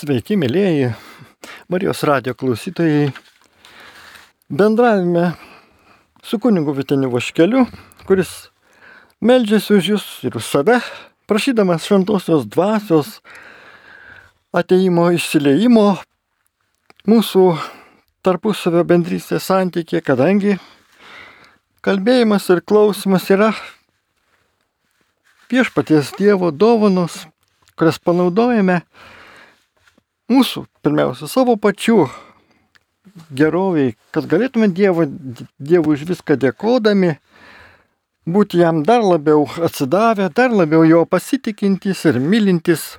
Sveiki, mėlyjeji Marijos radio klausytojai. Bendravime su kunigu Viteniu Vaškeliu, kuris meldžiasi už jūs ir už save, prašydamas šventosios dvasios ateimo išsileimo mūsų tarpusavio bendrystės santykė, kadangi kalbėjimas ir klausimas yra viešpaties Dievo dovanos, kurias panaudojame mūsų, pirmiausia, savo pačių geroviai, kad galėtume Dievo, Dievui už viską dėkodami, būti jam dar labiau atsidavę, dar labiau jo pasitikintys ir mylintis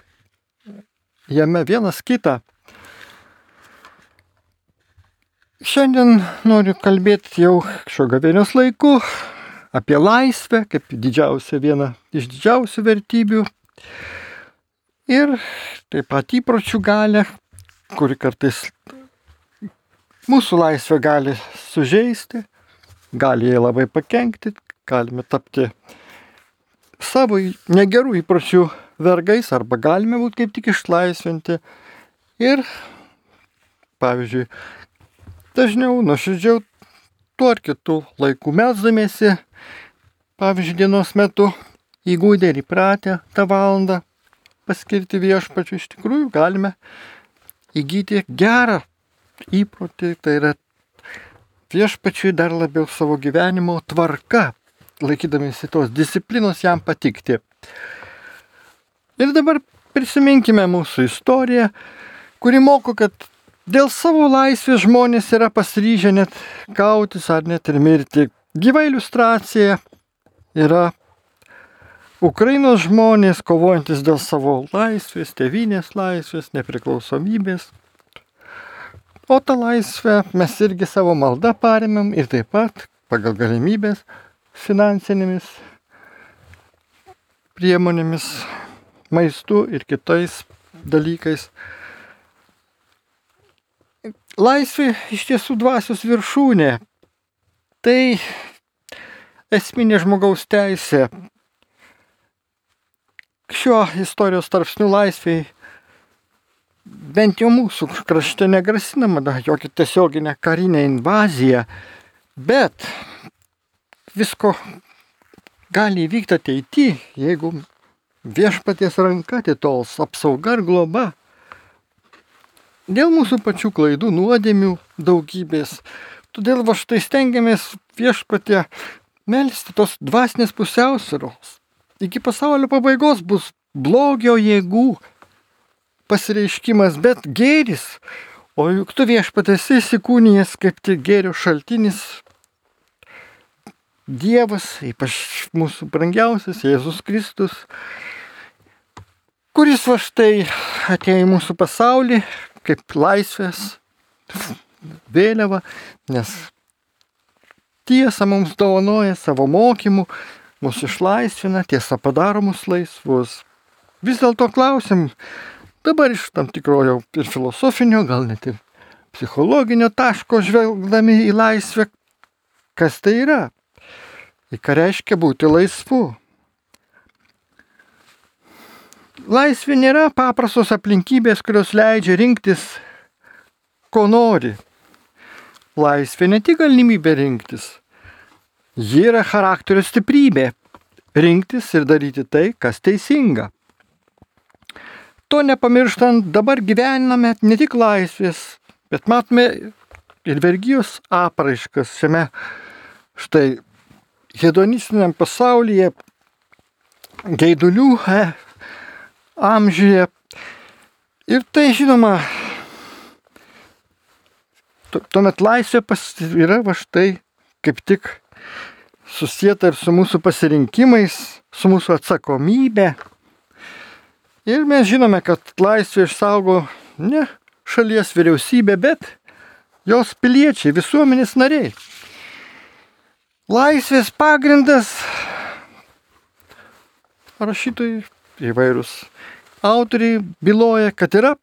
jame vienas kitą. Šiandien noriu kalbėti jau šio gavėnios laiku apie laisvę kaip didžiausią vieną iš didžiausių vertybių ir taip pat įpročių galę, kuri kartais mūsų laisvę gali sužeisti, gali jai labai pakengti, galime tapti savo negerų įpročių vergais arba galime būti kaip tik išlaisvinti. Ir, pavyzdžiui, dažniau, nuoširdžiau tuo ar kitų laikų melsdamėsi, pavyzdžiui, dienos metu įgūdę ir įpratę tą valandą paskirti viešpačiu, iš tikrųjų galime įgyti gerą įprotį, tai yra viešpačiui dar labiau savo gyvenimo tvarka, laikydamėsi tos disciplinos jam patikti. Ir dabar prisiminkime mūsų istoriją, kuri moko, kad dėl savo laisvės žmonės yra pasiryžę net kautis ar net ir mirti. Gyva iliustracija yra Ukrainos žmonės kovojantis dėl savo laisvės, tevinės laisvės, nepriklausomybės. O tą laisvę mes irgi savo maldą paremėm ir taip pat pagal galimybės finansinėmis priemonėmis, maistu ir kitais dalykais. Laisvė iš tiesų dvasios viršūnė. Tai esminė žmogaus teisė šiuo istorijos tarpsnių laisviai bent jau mūsų krašte negrasinama da, jokia tiesioginė karinė invazija, bet visko gali įvykti ateityje, jeigu viešpaties ranka atitols apsauga ir globa. Dėl mūsų pačių klaidų, nuodėmių daugybės. Todėl va štai stengiamės viešpatė melsti tos dvasinės pusiausvėros iki pasaulio pabaigos bus blogio jėgų pasireiškimas, bet gėris. O juk tu viešpatės įsikūnijas kaip tik gėrio šaltinis. Dievas, ypač mūsų brangiausias Jėzus Kristus, kuris va štai atėjo į mūsų pasaulį kaip laisvės vėliava, nes tiesa mums dovanoja savo mokymų, mus išlaisvina, tiesa padaro mus laisvus. Vis dėlto klausim, dabar iš tam tikro jau ir filosofinio, gal net ir psichologinio taško žvelgdami į laisvę, kas tai yra, į ką reiškia būti laisvu. Laisvė nėra paprastos aplinkybės, kurios leidžia rinktis, ko nori. Laisvė ne tik galimybė rinktis, Ji yra charakterio stiprybė - rinktis ir daryti tai, kas teisinga. To nepamirštant, dabar gyvename ne tik laisvės, bet matome ir vergyjos apraiškas šiame štai hedonistiniam pasaulyje, gaidulių e, amžiuje. Ir tai žinoma, tuomet laisvė yra va štai kaip tik susijęta ir su mūsų pasirinkimais, su mūsų atsakomybė. Ir mes žinome, kad laisvė išsaugo ne šalies vyriausybė, bet jos piliečiai, visuomenės nariai. Laisvės pagrindas rašytojai įvairūs autoriai byloja, kad yra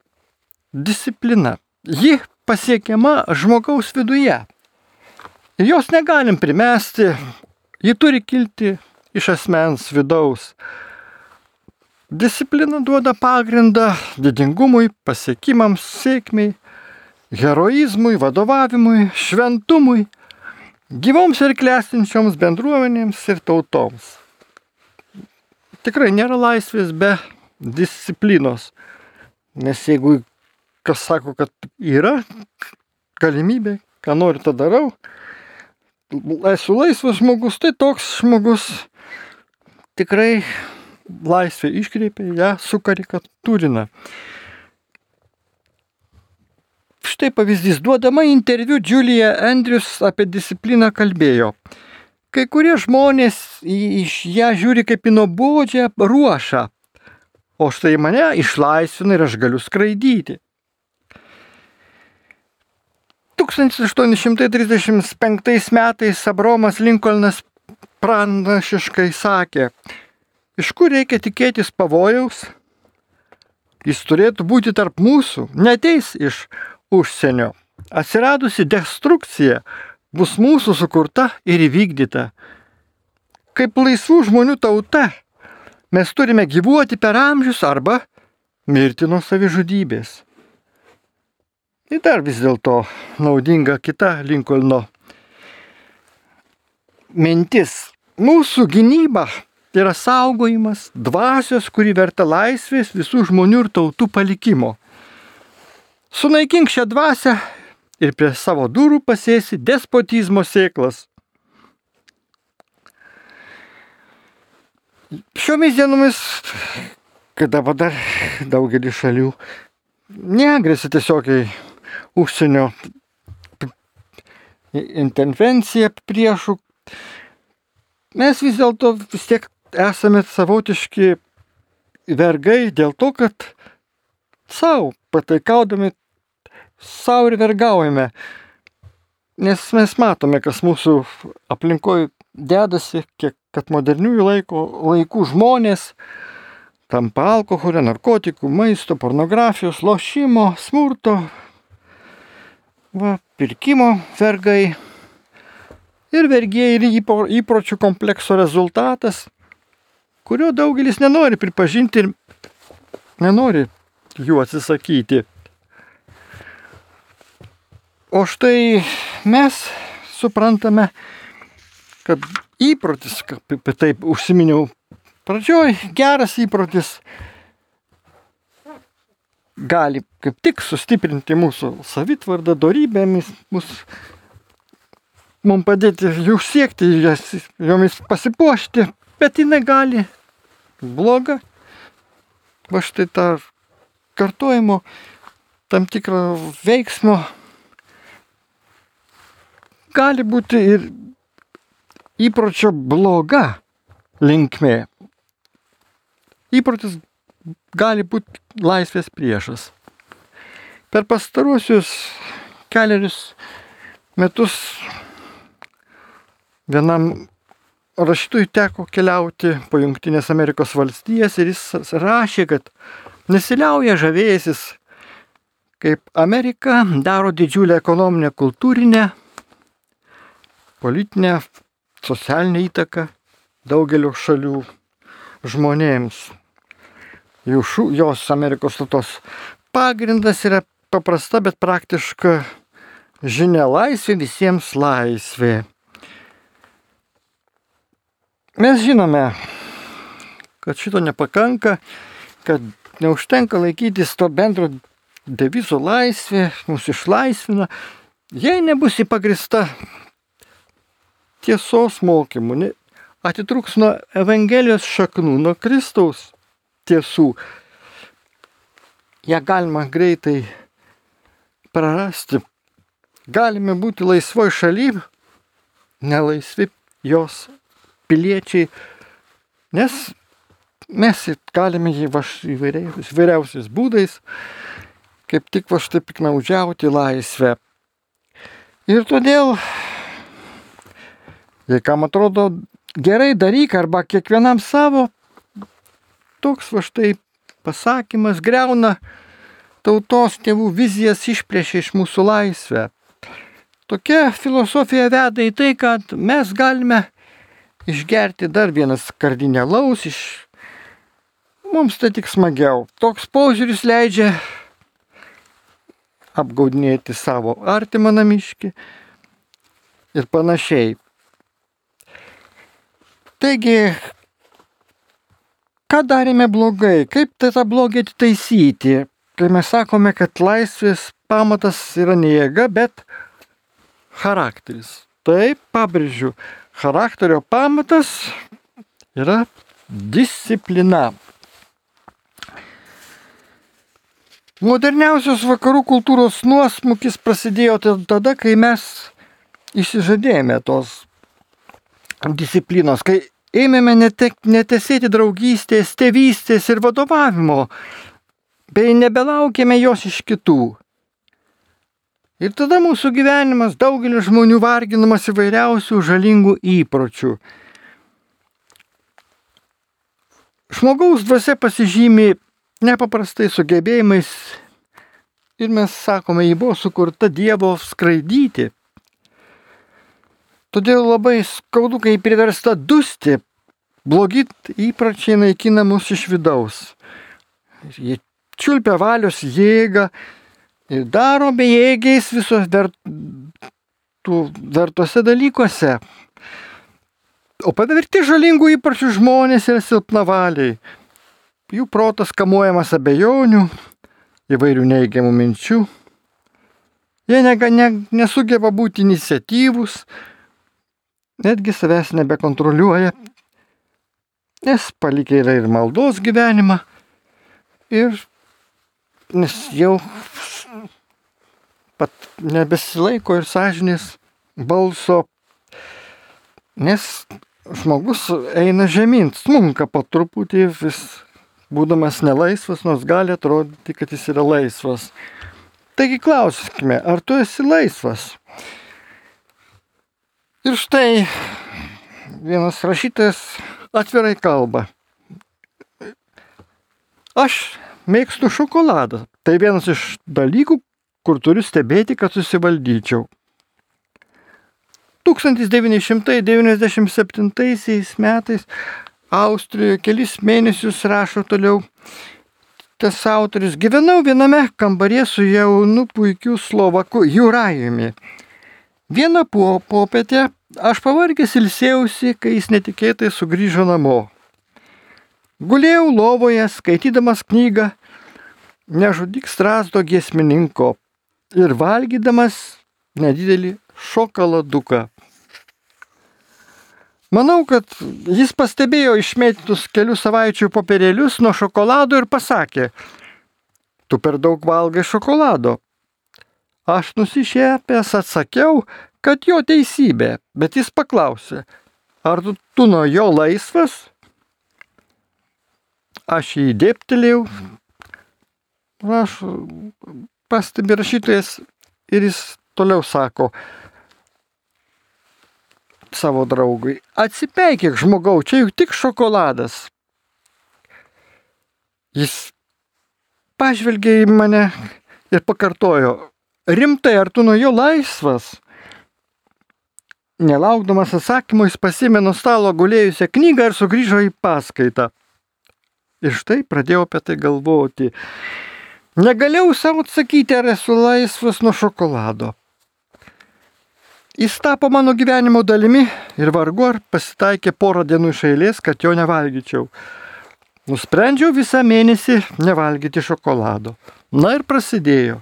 disciplina. Ji pasiekiama žmogaus viduje. Jos negalim primesti, ji turi kilti iš asmens vidaus. Disciplina duoda pagrindą didingumui, pasiekimams, sėkmiai, heroizmui, vadovavimui, šventumui, gyvoms ir klestinčioms bendruomenėms ir tautoms. Tikrai nėra laisvės be disciplinos. Nes jeigu kas sako, kad yra galimybė, ką noriu, tą darau, esu laisvas žmogus, tai toks žmogus tikrai laisvę iškreipia, ją sukarikatūrina. Štai pavyzdys, duodama interviu Julia Andrius apie discipliną kalbėjo. Kai kurie žmonės iš ją žiūri kaip į nuobodžią ruošą, o štai mane išlaisvina ir aš galiu skraidyti. 1835 metais Abromas Lincolnas pranašiškai sakė, iš kur reikia tikėtis pavojaus, jis turėtų būti tarp mūsų, neteis iš užsienio. Atsiradusi destrukcija bus mūsų sukurta ir įvykdyta. Kaip laisvų žmonių tauta mes turime gyvuoti per amžius arba mirti nuo savižudybės. Tai dar vis dėlto naudinga kita Lincolno mintis. Mūsų gynyba yra saugojimas dvasios, kuri verta laisvės visų žmonių ir tautų palikimo. Sunaikink šią dvasę ir prie savo durų pasėsi despotizmo sėklas. Šiomis dienomis, kada dabar daugelį šalių neagresia tiesiogiai užsienio intervencija priešų, mes vis dėlto vis tiek esame savotiški vergai dėl to, kad savo pataikaudami savo ir vergaujame. Nes mes matome, kas mūsų aplinkoje dedasi, kiek kad moderniųjų laiko, laikų žmonės tampa alkoholio, narkotikų, maisto, pornografijos, lošimo, smurto, va, pirkimo vergai. Ir vergėjai ir įpročių komplekso rezultatas, kurio daugelis nenori pripažinti ir nenori jų atsisakyti. O štai mes suprantame, kad įprotis, kaip taip užsiminiau pradžioj, geras įprotis gali kaip tik sustiprinti mūsų savitvardą, darybėmis, mus, mums padėti jų siekti, jas, jomis pasipuošti, bet jinai gali bloga. Va štai tą kartojimo tam tikrą veiksmo gali būti ir įpročio bloga linkmė. Įprotis gali būti laisvės priešas. Per pastaruosius keliarius metus vienam rašytui teko keliauti po Junktinės Amerikos valstijas ir jis rašė, kad nesiliauja žavėjasis, kaip Amerika daro didžiulę ekonominę, kultūrinę, politinę, socialinę įtaką daugelio šalių žmonėms jų jos Amerikos tautos pagrindas yra paprasta, bet praktiška žinia laisvė visiems laisvė. Mes žinome, kad šito nepakanka, kad neužtenka laikytis to bendro devizo laisvė, mūsų išlaisvina, jei nebus įpagrista tiesos mokymu, atitruks nuo Evangelijos šaknų, nuo Kristaus tiesų. Ja galima greitai prarasti. Galime būti laisvoj šaly, nelaisvi jos piliečiai, nes mes galime jį įvairiausiais, įvairiausiais būdais, kaip tik va štai piknaudžiauti laisvę. Ir todėl, jei kam atrodo gerai daryk arba kiekvienam savo, toks va štai pasakymas greuna tautos tėvų vizijas išplėšia iš mūsų laisvę. Tokia filosofija veda į tai, kad mes galime išgerti dar vienas kardinalaus iš mums tai tik smagiau. Toks požiūris leidžia apgaudinėti savo artimą namiškį ir panašiai. Taigi, ką darėme blogai, kaip tai tą blogį atitaisyti, kai mes sakome, kad laisvės pamatas yra ne jėga, bet charakteris. Taip, pabrėžiu, charakterio pamatas yra disciplina. Moderniausios vakarų kultūros nuosmukis prasidėjo tada, kai mes išsižadėjome tos disciplinos, kai ėmėme netesėti draugystės, tėvystės ir vadovavimo, bei nebelaukėme jos iš kitų. Ir tada mūsų gyvenimas daugelis žmonių varginamas įvairiausių žalingų įpročių. Žmogaus dvasia pasižymi nepaprastai sugebėjimais ir mes sakome, ji buvo sukurta Dievo skraidyti. Todėl labai skaudu, kai priversta dusti, blogi įpračiai naikina mus iš vidaus. Jie čiulpia valios jėgą ir daro bejėgiais visos ver, vertose dalykuose. O paverti žalingų įpročių žmonės yra silpnavaliai jų protas kamuojamas abejonių, įvairių neigiamų minčių. Jie nega, ne, nesugeba būti iniciatyvus, netgi savęs nebekontroliuoja, nes palikė yra ir maldos gyvenimą, ir nes jau pat nebesilaiko ir sąžinės balso, nes žmogus eina žemyn, smunka po truputį vis būdamas nelaisvas, nors gali atrodyti, kad jis yra laisvas. Taigi klauskime, ar tu esi laisvas? Ir štai vienas rašytojas atvirai kalba. Aš mėgstu šokoladą. Tai vienas iš dalykų, kur turiu stebėti, kad susivaldyčiau. 1997 metais Austrijoje kelis mėnesius rašo toliau tas autorius. Gyvenau viename kambarė su jaunu puikiu slovaku Jurajumi. Vieną popietę aš pavargęs ilsėjausi, kai jis netikėtai sugrįžo namo. Gulėjau lovoje, skaitydamas knygą Nežudyk strasdo giesmininko ir valgydamas nedidelį šokoladuką. Manau, kad jis pastebėjo išmėtytus kelių savaičių popierėlius nuo šokolado ir pasakė, tu per daug valgai šokolado. Aš nusišėpęs atsakiau, kad jo teisybė, bet jis paklausė, ar tu, tu nuo jo laisvas? Aš jį dėptelėjau, aš pastebi rašytojas ir jis toliau sako, savo draugui, atsipeikėk žmogau, čia juk tik šokoladas. Jis pažvelgė į mane ir pakartojo, rimtai, ar tu nuo jo laisvas? Nelaukdamas atsakymo, jis pasimė nuo stalo gulėjusią knygą ir sugrįžo į paskaitą. Ir štai pradėjau apie tai galvoti. Negalėjau savo atsakyti, ar esu laisvas nuo šokolado. Jis tapo mano gyvenimo dalimi ir vargu ar pasitaikė porą dienų iš eilės, kad jo nevalgyčiau. Nusprendžiau visą mėnesį nevalgyti šokolado. Na ir prasidėjo.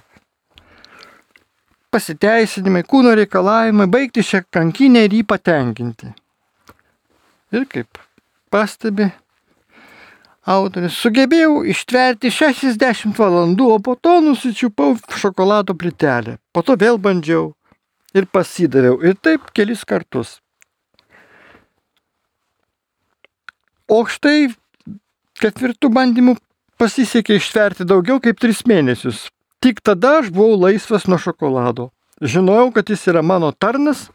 Pasiteisinimai, kūno reikalavimai, baigti šią kankinę ir jį patenkinti. Ir kaip pastebi autoris, sugebėjau ištverti 60 valandų, o po to nusičiupau šokolado plitelę. Po to vėl bandžiau ir pasidaviau. Ir taip kelis kartus. O štai ketvirtų bandymų pasisekė ištverti daugiau kaip tris mėnesius. Tik tada aš buvau laisvas nuo šokolado. Žinojau, kad jis yra mano tarnas,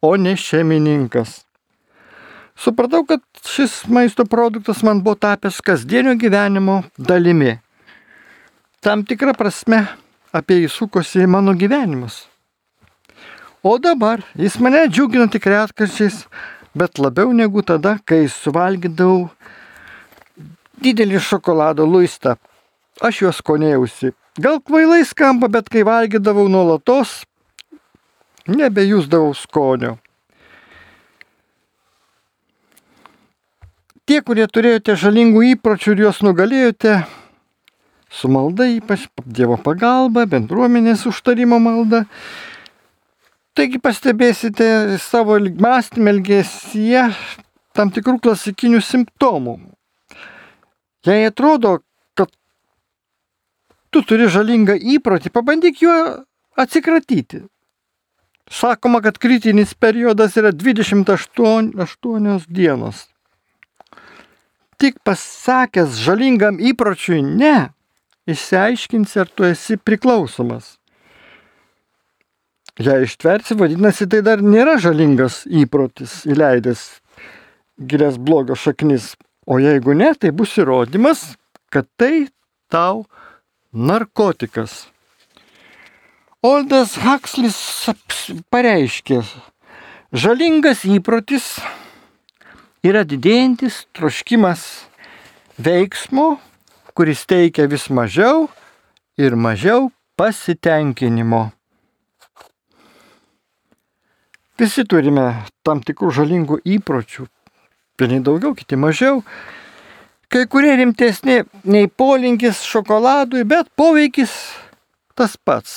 o ne šeimininkas. Supratau, kad šis maisto produktas man buvo tapęs kasdienio gyvenimo dalimi. Tam tikrą prasme apie jį sukosi mano gyvenimas. O dabar jis mane džiugina tik retkarčiais, bet labiau negu tada, kai suvalgydavau didelį šokolado luistą. Aš juos skonėjausi. Gal kvailai skamba, bet kai valgydavau nuolatos, nebejusdavau skonio. Tie, kurie turėjote žalingų įpročių ir juos nugalėjote, su malda ypač Dievo pagalba, bendruomenės užtarimo malda, taigi pastebėsite savo mąstymę elgesyje tam tikrų klasikinių simptomų. Jei atrodo, tu turi žalingą įprotį, pabandyk juo atsikratyti. Sakoma, kad kritinis periodas yra 28 dienos. Tik pasakęs žalingam įpročiui ne, išsiaiškinsi, ar tu esi priklausomas. Jei ištversi, vadinasi, tai dar nėra žalingas įprotis įleidęs gilias blogio šaknis. O jeigu ne, tai bus įrodymas, kad tai tau narkotikas. Oldas Hakslis pareiškė, žalingas įprotis yra didėjantis troškimas veiksmo, kuris teikia vis mažiau ir mažiau pasitenkinimo. Visi turime tam tikrų žalingų įpročių, vieni daugiau, kiti mažiau. Kai kurie rimtesni nei polinkis šokoladui, bet poveikis tas pats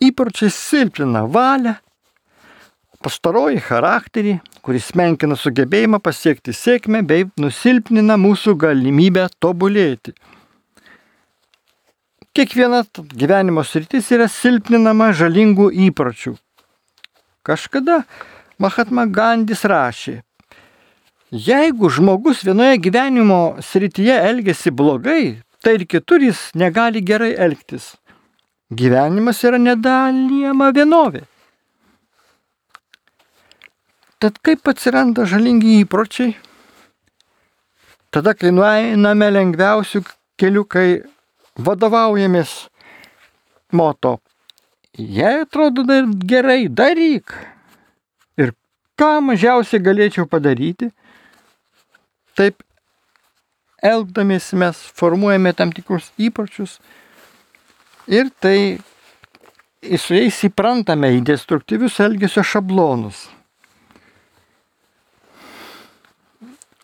įpročiai silpnina valią, pastaroji charakterį, kuris menkina sugebėjimą pasiekti sėkmę bei nusilpnina mūsų galimybę tobulėti. Kiekviena gyvenimo sritis yra silpninama žalingų įpročių. Kažkada Mahatma Gandis rašė, jeigu žmogus vienoje gyvenimo srityje elgesi blogai, tai ir kitur jis negali gerai elgtis. Gyvenimas yra nedalyjama vienovė. Tad kaip atsiranda žalingi įpročiai? Tada, kai nueiname lengviausių kelių, kai vadovaujamės moto. Jei atrodo dar gerai, daryk. Ir ką mažiausiai galėčiau padaryti, taip elgdamiesi mes formuojame tam tikrus įpročius ir tai su jais įprantame į destruktyvius elgesio šablonus.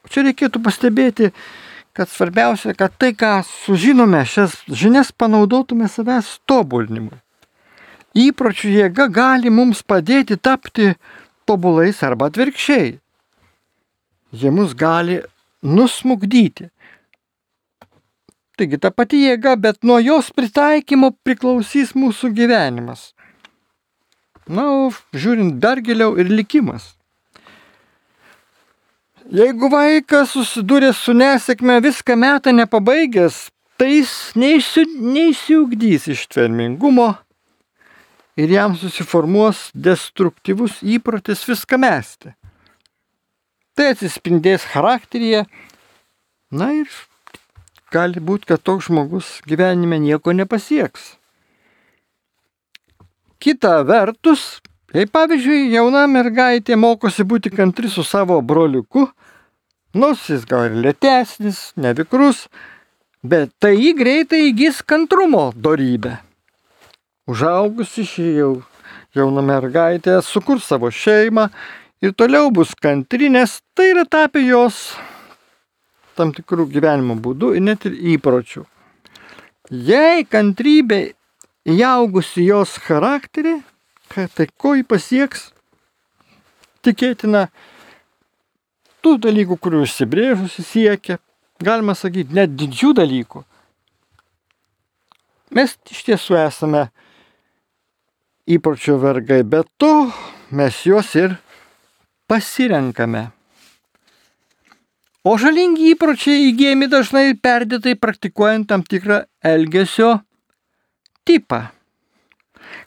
Čia reikėtų pastebėti, kad svarbiausia, kad tai, ką sužinome, šias žinias panaudotume savęs tobulinimui. Įpročių jėga gali mums padėti tapti tobulais arba atvirkščiai. Jie mus gali nusmugdyti. Taigi ta pati jėga, bet nuo jos pritaikymo priklausys mūsų gyvenimas. Na, o žiūrint dar giliau ir likimas. Jeigu vaikas susidūrė su nesėkme viską metą nepabaigęs, tai jis neįsi, neįsiugdys ištvermingumo ir jam susiformuos destruktyvus įprotis viską mesti. Tai atsispindės charakteryje, na ir gali būti, kad toks žmogus gyvenime nieko nepasieks. Kita vertus, jei pavyzdžiui jauna mergaitė mokosi būti kantri su savo broliuku, nors jis gal ir lėtesnis, nevikrus, bet tai jį greitai įgys kantrumo darybę. Užaugusi šį jau jauna mergaitė sukurs savo šeimą ir toliau bus kantri, nes tai yra tapę jos tam tikrų gyvenimo būdų ir net ir įpročių. Jei kantrybė įaugusi jos charakterį, tai ko jį pasieks, tikėtina tų dalykų, kurių užsibrėžusi siekia, galima sakyti, net didžių dalykų. Mes iš tiesų esame įpročio vergai, bet to mes juos ir pasirenkame. O žalingi įpročiai įgyjami dažnai perdėtai praktikuojant tam tikrą elgesio tipą.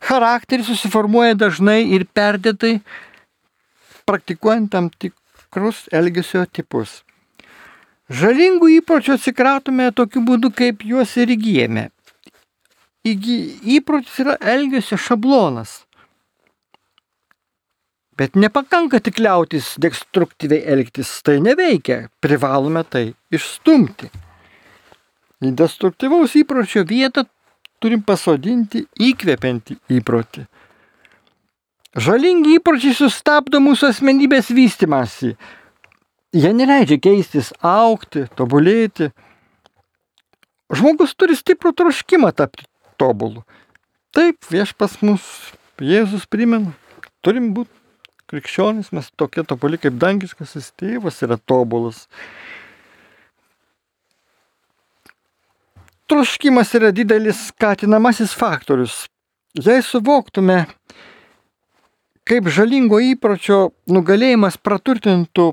Charakteris susiformuoja dažnai ir perdėtai praktikuojant tam tikrus elgesio tipus. Žalingų įpročių atsikratome tokiu būdu, kaip juos ir įgyjame. Įgy, įprotis yra elgesio šablonas. Bet nepakanka tik liautis destruktyviai elgtis, tai neveikia, privalome tai išstumti. į destruktyvaus įpročio vietą turim pasodinti įkvepiantį įprotį. Žalingi įpročiai sustabdo mūsų asmenybės vystimąsi. Jie neleidžia keistis, aukti, tobulėti. Žmogus turi stiprų troškimą tapti tobulu. Taip, viešpas mus Jėzus primena, turim būti krikščionis, mes tokie tobuli kaip dangiškasis tėvas yra tobulas. Troškimas yra didelis skatinamasis faktorius. Jei suvoktume, kaip žalingo įpročio nugalėjimas praturtintų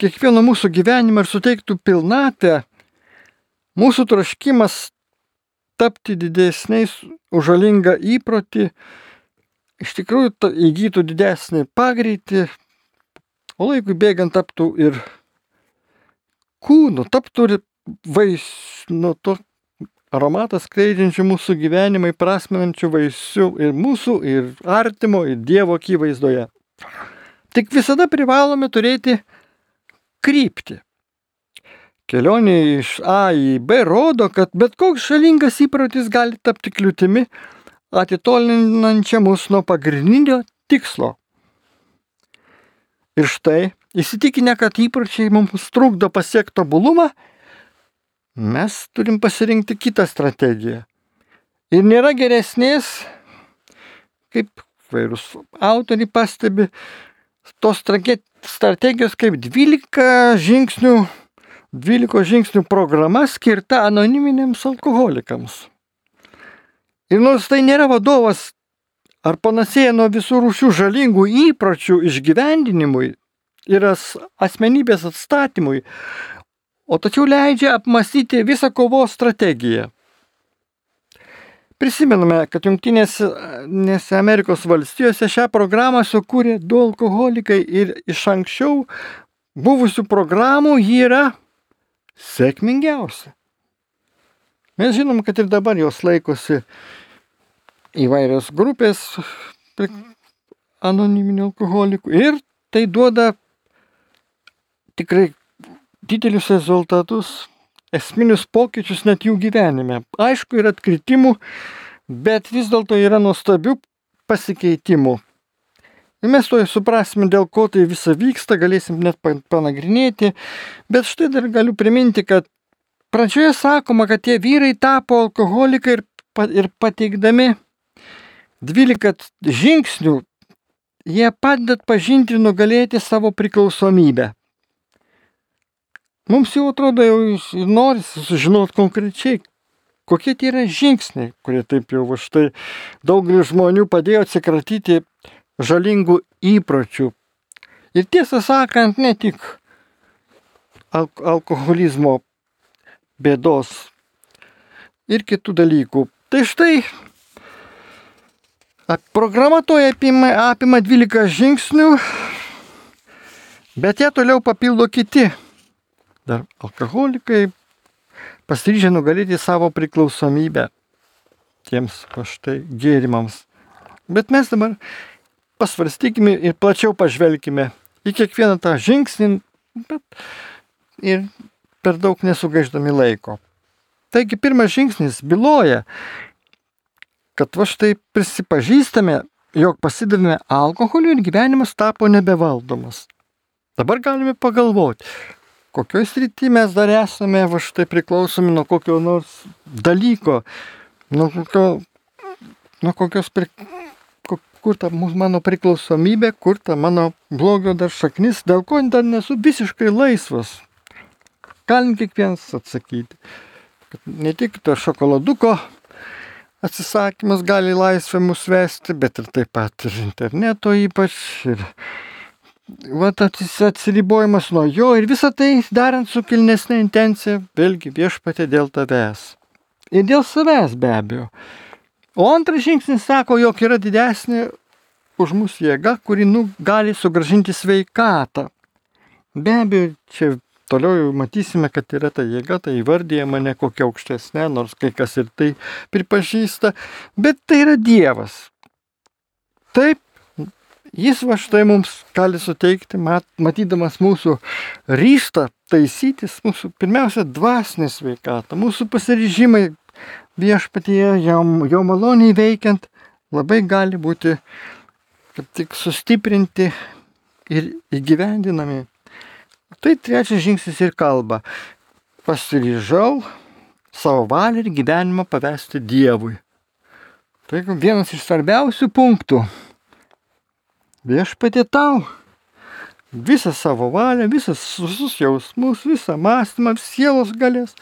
kiekvieno mūsų gyvenimą ir suteiktų pilnatę, mūsų troškimas tapti didesniais už žalingą įprotį iš tikrųjų įgytų didesnį pagreitį, o laikui bėgant taptų ir kūnu, taptų ir vais, nu, to aromatas skleidžiančių mūsų gyvenimai prasmenančių vaisių ir mūsų, ir artimo, ir Dievo akivaizdoje. Tik visada privalome turėti kryptį. Kelionė iš A į B rodo, kad bet koks šalingas įprotis gali tapti kliūtimi, atitolinančia mus nuo pagrindinio tikslo. Ir štai, įsitikinę, kad įpročiai mums trukdo pasiekti tobulumą, mes turim pasirinkti kitą strategiją. Ir nėra geresnės, kaip vairūs autoriai pastebi, tos strategijos kaip 12 žingsnių, 12 žingsnių programa skirta anoniminiams alkoholikams. Ir nors tai nėra vadovas ar panasėja nuo visų rūšių žalingų įpročių išgyvendinimui ir asmenybės atstatymui, o tačiau leidžia apmastyti visą kovos strategiją. Prisimename, kad Junktinėse Amerikos valstijose šią programą sukūrė du alkoholikai ir iš anksčiau buvusių programų ji yra sėkmingiausia. Mes žinom, kad ir dabar jos laikosi įvairios grupės anoniminių alkoholikų ir tai duoda tikrai didelius rezultatus esminius pokyčius net jų gyvenime. Aišku, yra atkritimų, bet vis dėlto yra nuostabių pasikeitimų. Ir mes to suprasime, dėl ko tai visa vyksta, galėsim net panagrinėti, bet štai dar galiu priminti, kad pradžioje sakoma, kad tie vyrai tapo alkoholikai ir, ir pateikdami 12 žingsnių, jie padeda pažinti ir nugalėti savo priklausomybę. Mums jau atrodo, jau norisi sužinoti konkrečiai, kokie tie yra žingsniai, kurie taip jau va štai daugelis žmonių padėjo atsikratyti žalingų įpročių. Ir tiesą sakant, ne tik al alkoholizmo bėdos ir kitų dalykų. Tai štai programa toje apima, apima 12 žingsnių, bet ją toliau papildo kiti dar alkoholikai pasiryžę nugalėti savo priklausomybę tiems štai gėrimams. Bet mes dabar pasvarstykime ir plačiau pažvelkime į kiekvieną tą žingsnį, bet ir per daug nesugaiždami laiko. Taigi pirmas žingsnis byloja, kad va štai prisipažįstame, jog pasidavėme alkoholiu ir gyvenimas tapo nebevaldomas. Dabar galime pagalvoti, kokioj srity mes dar esame, va štai priklausomi nuo kokio nors dalyko, nuo, kokio, nuo kokios, pri, kur ta mano priklausomybė, kur ta mano blogio dar šaknis, dėl ko dar nesu visiškai laisvas. Galim kiekvienas atsakyti, ne tik to šokoladuko atsisakymas gali laisvę mus vesti, bet ir taip pat ir interneto ypač. Ir vat atsiribojimas nuo jo ir visą tai darant su kilnesnė intencija, vėlgi viešpatė dėl tavęs. Ir dėl savęs be abejo. O antras žingsnis sako, jog yra didesnė už mūsų jėga, kuri nu, gali sugražinti sveikatą. Be abejo, čia toliau matysime, kad yra ta jėga, tai įvardyjama ne kokia aukštesnė, nors kai kas ir tai pripažįsta, bet tai yra Dievas. Taip, jis va štai mums gali suteikti, mat, matydamas mūsų ryštą taisytis, mūsų pirmiausia dvasinė sveikata, mūsų pasiryžimai viešpatyje, jo, jo maloniai veikiant, labai gali būti kaip tik sustiprinti ir įgyvendinami. Tai trečias žingsnis ir kalba. Pasiryžau savo valią ir gyvenimą pavesti Dievui. Tai vienas iš svarbiausių punktų. Viešpatė tau visą savo valią, visas, visus jausmus, visą mąstymą, sielos galės,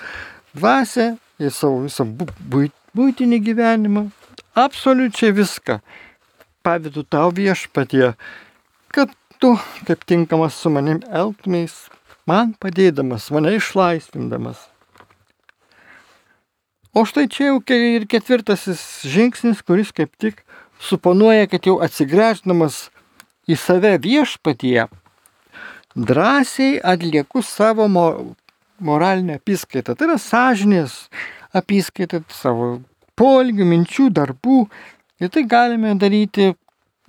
dvasę ir savo visą būtinį gyvenimą, absoliučiai viską pavydu tau viešpatie, kad tu, kaip tinkamas su manim elgtumės, man padėdamas, mane išlaisvindamas. O štai čia jau ir ketvirtasis žingsnis, kuris kaip tik suponuoja, kad jau atsigręždamas į save viešpatie, drąsiai atlieku savo moralinę apskaitą. Tai yra sąžinės apskaitą savo polgių, minčių, darbų. Ir tai galime daryti,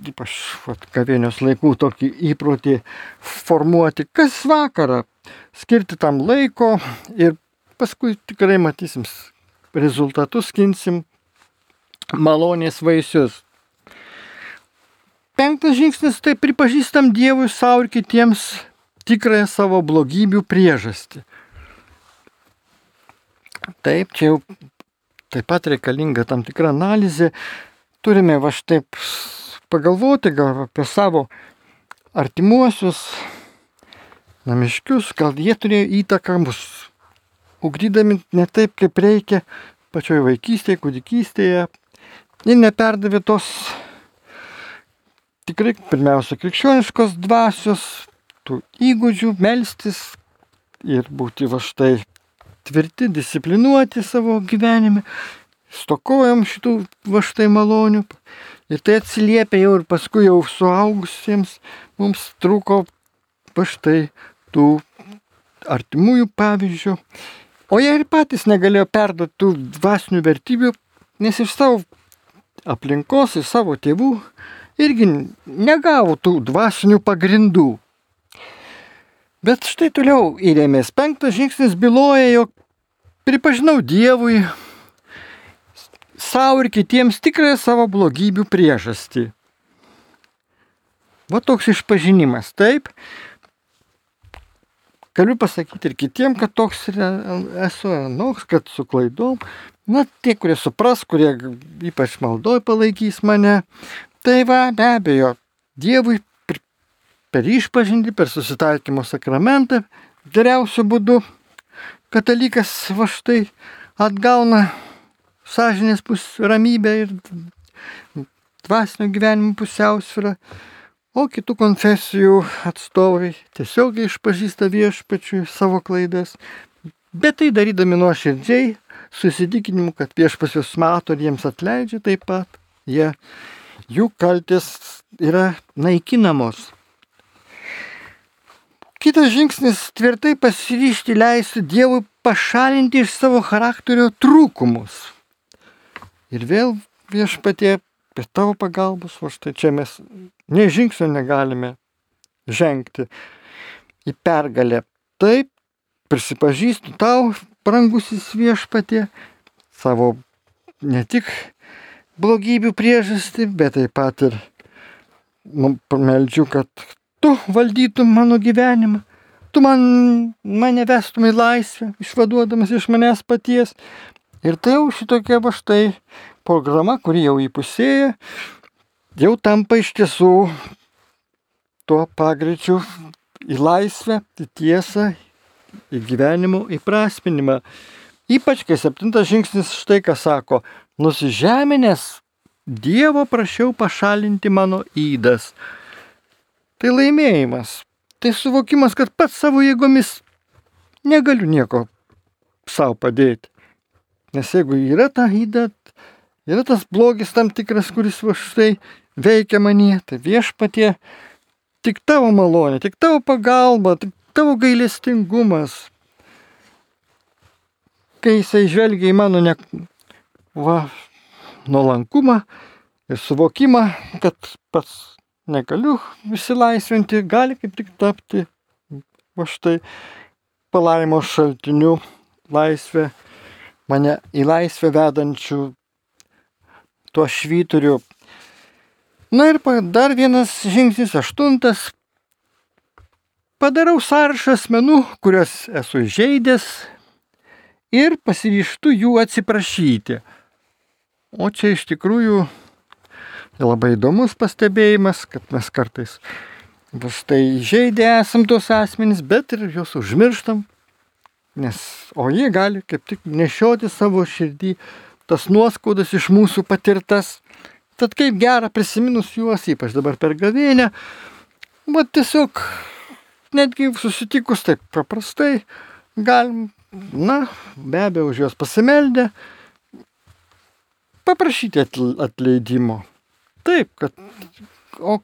ypač gavėnios laikų tokį įprotį formuoti kas vakarą, skirti tam laiko ir paskui tikrai matysim rezultatus, skinsim malonės vaisius. Penktas žingsnis tai pripažįstam Dievui savo ir kitiems tikrąją savo blogybių priežastį. Taip, čia jau taip pat reikalinga tam tikra analizė. Turime va štaip pagalvoti gal apie savo artimuosius, namiškius, gal jie turėjo įtaką mus, ugdydami ne taip, kaip reikia pačioje vaikystėje, kūdikystėje. Jie neperdavė tos tikrai pirmiausia krikščioniškos dvasios, tų įgūdžių, melstis ir būti va štai tvirti, disciplinuoti savo gyvenime, stokojam šitų va štai malonių. Ir tai atsiliepia jau ir paskui jau suaugusiems mums trūko va štai tų artimųjų pavyzdžių. O jie ir patys negalėjo perduoti tų dvasinių vertybių, nes iš savo aplinkos, iš savo tėvų irgi negavo tų dvasinių pagrindų. Bet štai toliau įrėmės. Penktas žingsnis byloja, jog pripažinau Dievui savo ir kitiems tikrąją savo blogybių priežastį. Va toks išpažinimas. Taip, galiu pasakyti ir kitiems, kad toks esu anoks, kad su klaidom. Na, tie, kurie supras, kurie ypač maldoj palaikys mane. Tai va, be abejo, Dievui per išpažinti, per susitaikymo sakramentą, geriausiu būdu katalikas va štai atgauna sąžinės pus ramybę ir dvasinio gyvenimo pusiausvyrą, o kitų konfesijų atstovai tiesiog išpažįsta viešpačiui savo klaidas, bet tai darydami nuoširdžiai, susitikinimu, kad viešpas juos mato ir jiems atleidžia taip pat, jie, jų kaltis yra naikinamos. Kitas žingsnis - tvirtai pasiryšti leisti Dievui pašalinti iš savo charakterio trūkumus. Ir vėl viešpatie, be tavo pagalbos, o štai čia mes ne žingsnio negalime žengti į pergalę. Taip, prisipažįstu tau, brangusis viešpatie, savo ne tik blogybių priežastį, bet taip pat ir pameldžiu, kad tu valdytum mano gyvenimą, tu man, mane vestum į laisvę, išvaduodamas iš manęs paties. Ir tai jau šitokia va štai programa, kuri jau įpusėja, jau tampa iš tiesų tuo pagreičiu į laisvę, į tiesą, į gyvenimo įprasminimą. Ypač kai septintas žingsnis štai ką sako, nusižeminės Dievo prašiau pašalinti mano įdas tai laimėjimas. Tai suvokimas, kad pats savo jėgomis negaliu nieko savo padėti. Nes jeigu yra ta įda, yra tas blogis tam tikras, kuris va štai veikia manie, tai viešpatie, tik tavo malonė, tik tavo pagalba, tik tavo gailestingumas. Kai jisai žvelgia į mano ne, va, nuolankumą ir suvokimą, kad pats negaliu išsilaisvinti, gali kaip tik tapti va štai palaimos šaltiniu laisvė, mane į laisvę vedančių tuo švyturiu. Na ir dar vienas žingsnis, aštuntas. Padarau sąrašą asmenų, kuriuos esu žaidęs ir pasiryštu jų atsiprašyti. O čia iš tikrųjų labai įdomus pastebėjimas, kad mes kartais vis tai žaidė esam tos asmenys, bet ir juos užmirštam, nes, o jie gali kaip tik nešioti savo širdį tas nuoskaudas iš mūsų patirtas. Tad kaip gera prisiminus juos, ypač dabar per gavėnę, bet tiesiog netgi susitikus taip paprastai, galim, na, be abejo, už juos pasimeldę, paprašyti atleidimo. Taip, kad o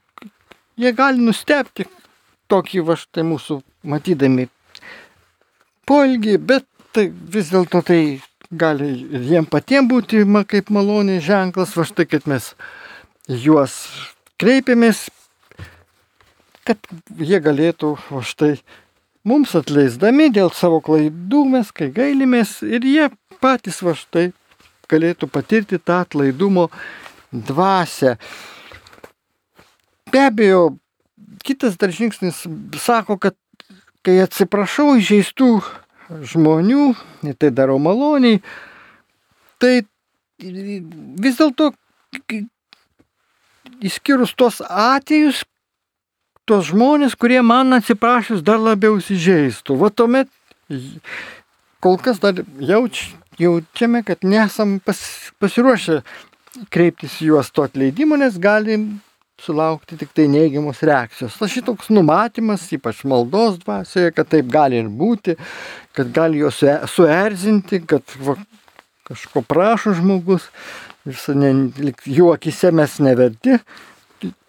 jie gali nustebti tokį va štai mūsų matydami poelgį, bet tai vis dėlto tai gali ir jiem patiems būti kaip maloniai ženklas, va štai, kad mes juos kreipiamės, kad jie galėtų va štai mums atleisdami dėl savo klaidų mes, kai gailimės ir jie patys va štai galėtų patirti tą atlaidumo dvasę. Be abejo, kitas dar žingsnis sako, kad kai atsiprašau įžeistų žmonių, tai darau maloniai, tai vis dėlto išskyrus tos atvejus, tos žmonės, kurie man atsiprašus dar labiau įsižeistų. Va tuomet kol kas dar jauč, jaučiame, kad nesam pas, pasiruošę kreiptis juos to atleidimo, nes galim sulaukti tik tai neigiamos reakcijos. Tas šitoks numatymas, ypač maldos dvasioje, kad taip gali ir būti, kad gali juos suerzinti, kad va, kažko prašo žmogus, ne, jų akise mes neverti,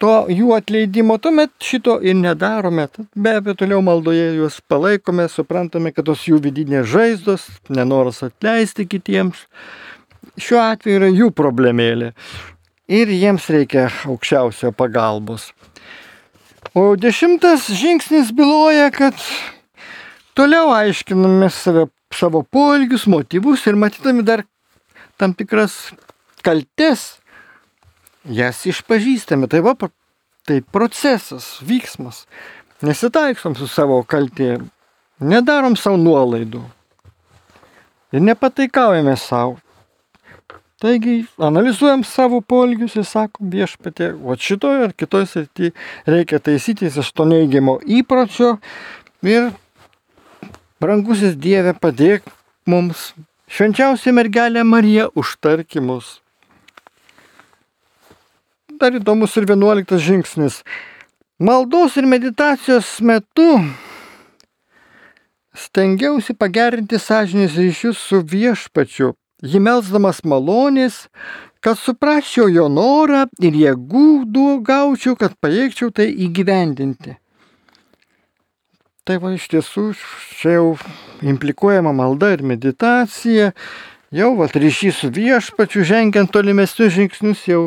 to jų atleidimo, tuomet šito ir nedarome. Be abejo, toliau maldoje juos palaikome, suprantame, kad tos jų vidinės žaizdos, nenoras atleisti kitiems, šiuo atveju yra jų problemėlė. Ir jiems reikia aukščiausio pagalbos. O dešimtas žingsnis byloja, kad toliau aiškiname save, savo poelgius, motyvus ir matydami dar tam tikras kaltes, jas išpažįstame. Tai va, tai procesas, vyksmas. Nesitaiksom su savo kaltė, nedarom savo nuolaidų ir nepataikaujame savo. Taigi analizuojam savo polgius ir sakom viešpatė, o šitoje ar kitoje srityje reikia taisytis iš to neigiamo įpročio ir brangusis Dieve padėk mums, švenčiausia mergelė Marija, užtarkimus. Dar įdomus ir vienuoliktas žingsnis. Maldos ir meditacijos metu stengiausi pagerinti sąžinės ryšius su viešpačiu jį melsdamas malonės, kad suprasčiau jo norą ir jėgų gaučiau, kad pajėgčiau tai įgyvendinti. Tai va iš tiesų čia jau implikuojama malda ir meditacija, jau va ryšys su viešpačiu, žengiant tolimesnius žingsnius, jau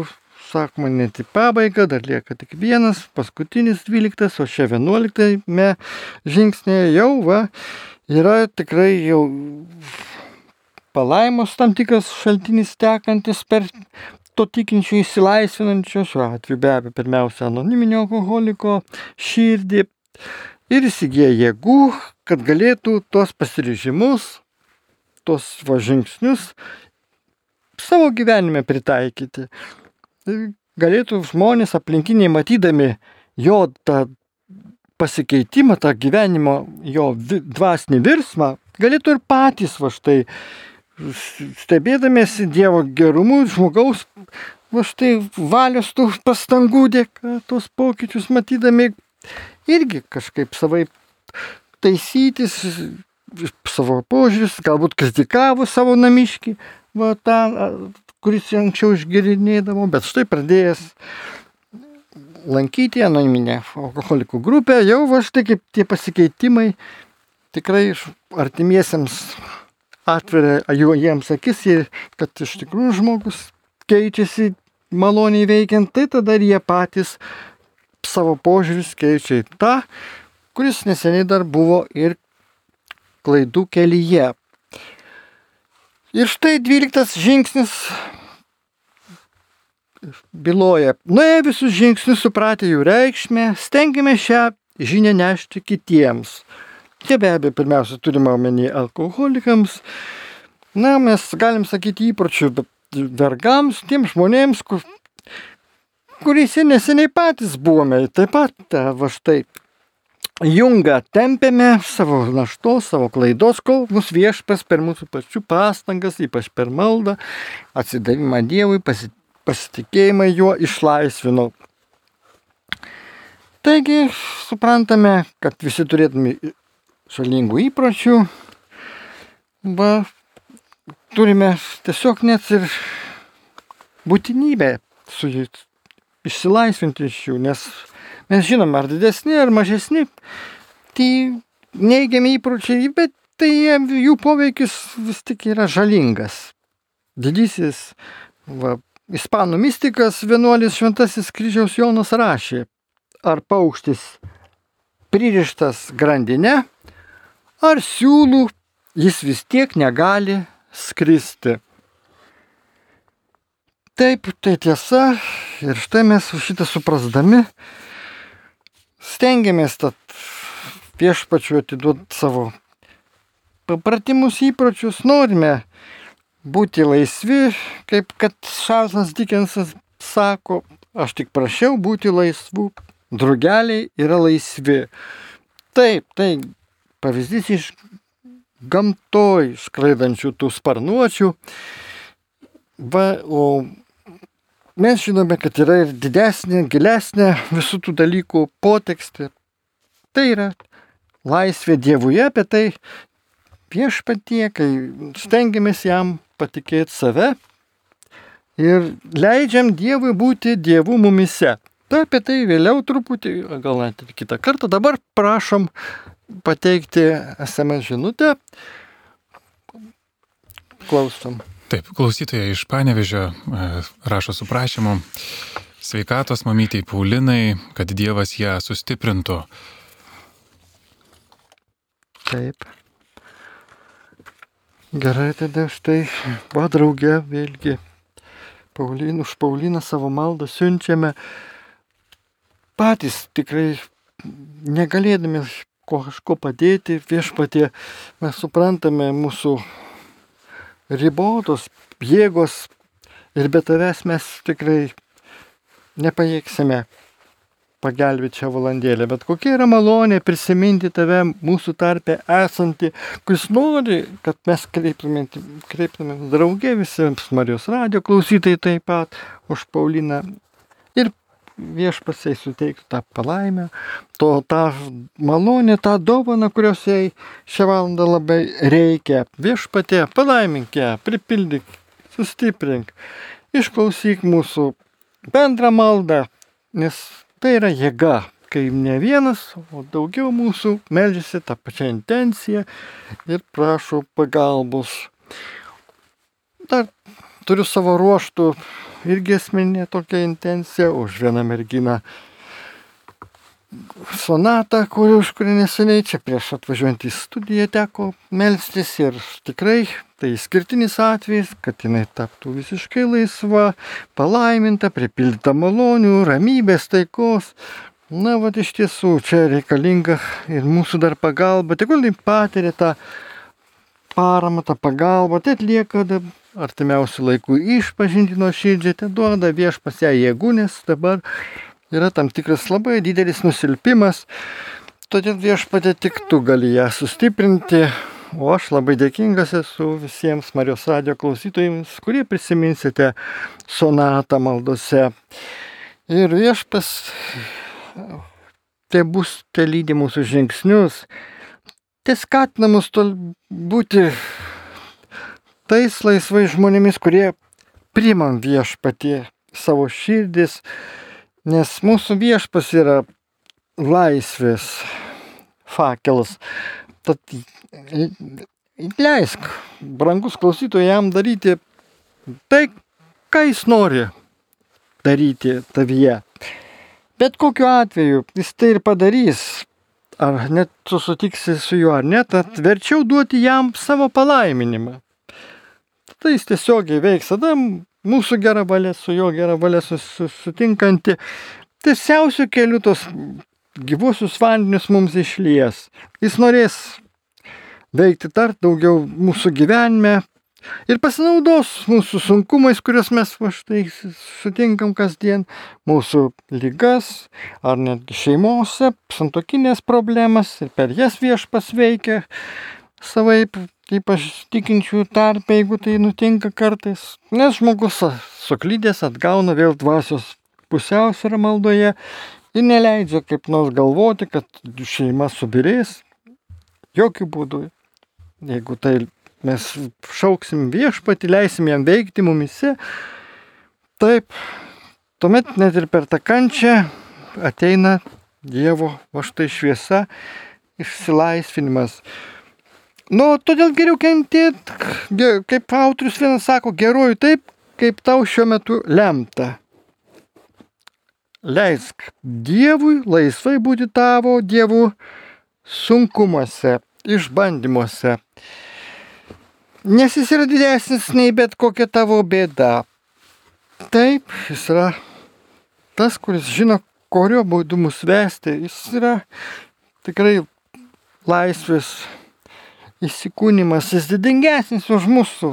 sakoma net į pabaigą, dar lieka tik vienas, paskutinis dvyliktas, o čia vienuoliktame žingsnėje jau va yra tikrai jau palaimos tam tikras šaltinis tekantis per to tikinčio įsilaisvinančio, šiuo atveju be abejo pirmiausia anoniminio alkoholiko širdį ir įsigyja jėgų, kad galėtų tuos pasiryžimus, tuos va žingsnius savo gyvenime pritaikyti. Galėtų žmonės aplinkiniai matydami jo tą pasikeitimą, tą gyvenimo, jo dvasinį virsmą, galėtų ir patys va štai stebėdamėsi Dievo gerumu, žmogaus, va štai valios tų pastangų dėka, tos pokyčius matydami, irgi kažkaip savai taisytis savo požiūris, galbūt kritikavo savo namiškį, va tą, kuris anksčiau išgirinėdavo, bet štai pradėjęs lankyti anoniminę alkoholikų grupę, jau va štai kaip tie pasikeitimai tikrai artimiesiems atveria jų jiems akis ir kad iš tikrųjų žmogus keičiasi maloniai veikiant, tai tada jie patys savo požiūris keičia į tą, kuris neseniai dar buvo ir klaidų kelyje. Ir štai dvyliktas žingsnis byloja, nuėję visus žingsnius supratę jų reikšmę, stengiame šią žinią nešti kitiems. Čia be abejo pirmiausia turime omeny alkoholikams, na mes galim sakyti įpročių vergams, tiems žmonėms, kur, kuriais neseniai patys buvome, taip pat va štai jungą tempėme savo naštos, savo klaidos, kol mus viešpas per mūsų pačių pastangas, ypač per maldą, atsidavimą Dievui, pasitikėjimą juo išlaisvino. Taigi, suprantame, kad visi turėtume žalingų įpročių, va, turime tiesiog net ir būtinybę su jais išsilaisvinti iš jų, nes Mes žinom, ar didesni, ar mažesni, tai neigiami įpročiai, bet tai jų poveikis vis tik yra žalingas. Didysis va, ispanų mystikas vienuolis Šventasis kryžiaus Jonas rašė, ar paukštis pririštas grandinė, ar siūlų jis vis tiek negali skristi. Taip, tai tiesa ir štai mes šitą suprasdami stengiamės tad viešpačiu atiduoti savo papratimus įpročius, norime būti laisvi, kaip kad Šarlzas Dikensas sako, aš tik prašiau būti laisvų, drugeliai yra laisvi. Taip, tai pavyzdys iš gamtoj skraidančių tų sparnuočių. Va, o mes žinome, kad yra ir didesnė, gilesnė visų tų dalykų potekstė. Tai yra laisvė Dievuje, apie tai viešpatie, kai stengiamės jam patikėti save ir leidžiam Dievui būti Dievu mumise. Tai apie tai vėliau truputį, gal net ir kitą kartą. Dabar prašom pateikti SMS žinutę. Klausom. Taip, klausytoja iš Panevežio e, rašo su prašymu sveikatos mamytei Paulinai, kad Dievas ją sustiprintų. Taip. Gerai, tada štai, va draugė, vėlgi, Paulin, už Pauliną savo maldą siunčiame patys tikrai negalėdami ko kažko padėti viešpatie, mes suprantame mūsų ribotos jėgos ir be tavęs mes tikrai nepajėgsime pagelbėti šią valandėlę, bet kokia yra malonė prisiminti tave mūsų tarpe esantį, kuris nori, kad mes kreiptumėm, kreiptumėm draugė visiems Marijos radio klausytojai taip pat už Pauliną ir viešpasiai suteiktų tą palaimę, to, tą malonę, tą dovaną, kurios jai šią valandą labai reikia. Viešpatė, palaimink ją, pripildyk, sustiprink, išklausyk mūsų bendrą maldą, nes tai yra jėga, kai ne vienas, o daugiau mūsų melžiasi tą pačią intenciją ir prašo pagalbos. Dar turiu savo ruoštų irgi asmeninė tokia intencija, už vieną merginą sonatą, kuri, už kurį neseniai čia prieš atvažiuojant į studiją teko melstis ir tikrai tai skirtinis atvejis, kad jinai taptų visiškai laisva, palaiminta, pripildyta malonių, ramybės, taikos. Na, va, iš tiesų, čia reikalinga ir mūsų dar pagalba, tegul tai patiria tą paramą, tą pagalbą, tai atlieka artimiausių laikų išpažinti nuo širdžiai, tai duoda viešpas ją jėgų, nes dabar yra tam tikras labai didelis nusilpimas, todėl viešpatė tik tu gali ją sustiprinti, o aš labai dėkingas esu visiems Marijos radio klausytojams, kurie prisiminsite sonatą maldose. Ir viešpas tai bus, tai lydi mūsų žingsnius, tai skatina mus tol būti tais laisvais žmonėmis, kurie primam viešpatie savo širdis, nes mūsų viešpas yra laisvės fakelas. Tad leisk, brangus klausytojai, jam daryti tai, ką jis nori daryti tavyje. Bet kokiu atveju jis tai ir padarys, ar net tu sutiksi su juo ar ne, tad verčiau duoti jam savo palaiminimą. Tai jis tiesiogiai veiks, tada mūsų gera valia su jo gera valia sutinkanti, tiesiausių kelių tos gyvuosius vandenius mums išlies. Jis norės veikti dar daugiau mūsų gyvenime ir pasinaudos mūsų sunkumais, kuriuos mes va štai sutinkam kasdien, mūsų lygas ar netgi šeimose, santokinės problemas ir per jas viešpas veikia savaip, ypač tikinčių tarpe, jeigu tai nutinka kartais, nes žmogus suklydęs atgauna vėl dvasios pusiausvyrą maldoje ir neleidžia kaip nors galvoti, kad šeima subirės. Jokių būdų. Jeigu tai mes šauksim viešpatį, leisim jam veikti mumise, taip, tuomet net ir per tą kančią ateina Dievo va štai šviesa, išsilaisvinimas. Nu, todėl geriau kentėti, kaip autorius vienas sako, geruoju taip, kaip tau šiuo metu lemta leisk Dievui laisvai būti tavo dievų sunkumuose, išbandymuose. Nes jis yra didesnis nei bet kokia tavo bėda. Taip, jis yra tas, kuris žino, kurio būdu mus vesti. Jis yra tikrai laisvės įsikūnymas, jis didingesnis už mūsų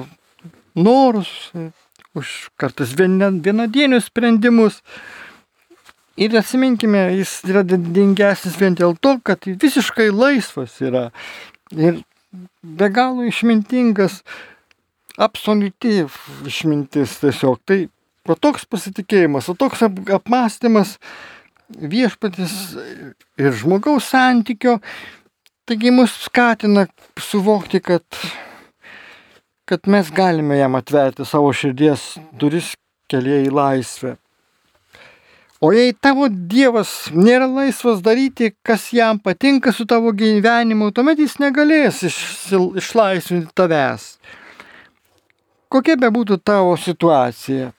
norus, už kartais vienadienius sprendimus. Ir atsiminkime, jis yra didingesnis vien dėl to, kad visiškai laisvas yra. Ir be galo išmintingas, absoliuti išmintis tiesiog. Tai o toks pasitikėjimas, o toks ap apmąstymas viešpatis ir žmogaus santykio, taigi mus skatina suvokti, kad, kad mes galime jam atverti savo širdies duris kelyje į laisvę. O jei tavo Dievas nėra laisvas daryti, kas jam patinka su tavo gyvenimu, tuomet jis negalės išlaisvinti tavęs. Kokia be būtų tavo situacija.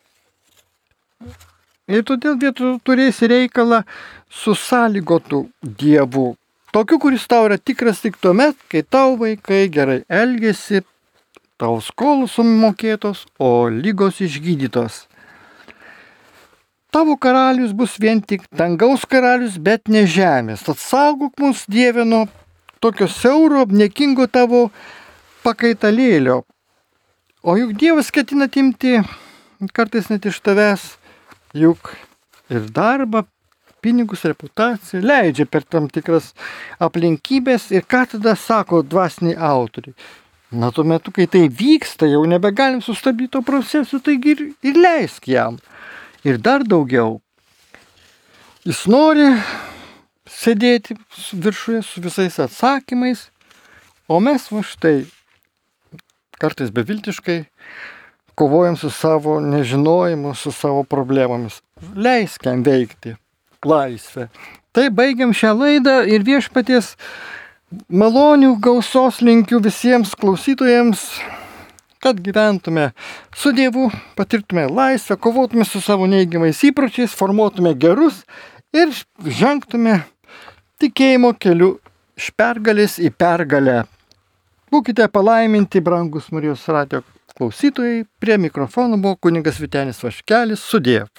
Ir todėl vietu turėsi reikalą su sąlygotu Dievu. Tokiu, kuris tau yra tikras tik tuomet, kai tau vaikai gerai elgesi, tau skolos sumokėtos, o lygos išgydytos. Tavo karalius bus vien tik dangaus karalius, bet ne žemės. Tad saugok mus Dieve nuo tokio siauro, nekingo tavo pakaitalėlio. O juk Dievas ketina timti kartais net iš tavęs, juk ir darbą, pinigus, reputaciją leidžia per tam tikras aplinkybės ir ką tada sako dvasiniai autoriai. Na tuo metu, kai tai vyksta, jau nebegalim sustabdyti to proceso, taigi ir, ir leisk jam ir dar daugiau. Jis nori sėdėti viršuje su visais atsakymais, o mes va štai kartais beviltiškai kovojam su savo nežinojimu, su savo problemomis. Leisk jam veikti laisvę. Tai baigiam šią laidą ir viešpaties malonių gausos linkiu visiems klausytojams kad gyventume su Dievu, patirtume laisvę, kovotume su savo neigiamais įpročiais, formuotume gerus ir žengtume tikėjimo keliu iš pergalės į pergalę. Būkite palaiminti, brangus Marijos radio klausytojai. Prie mikrofono buvo kuningas Vitenis Vaškelis. Sudėv.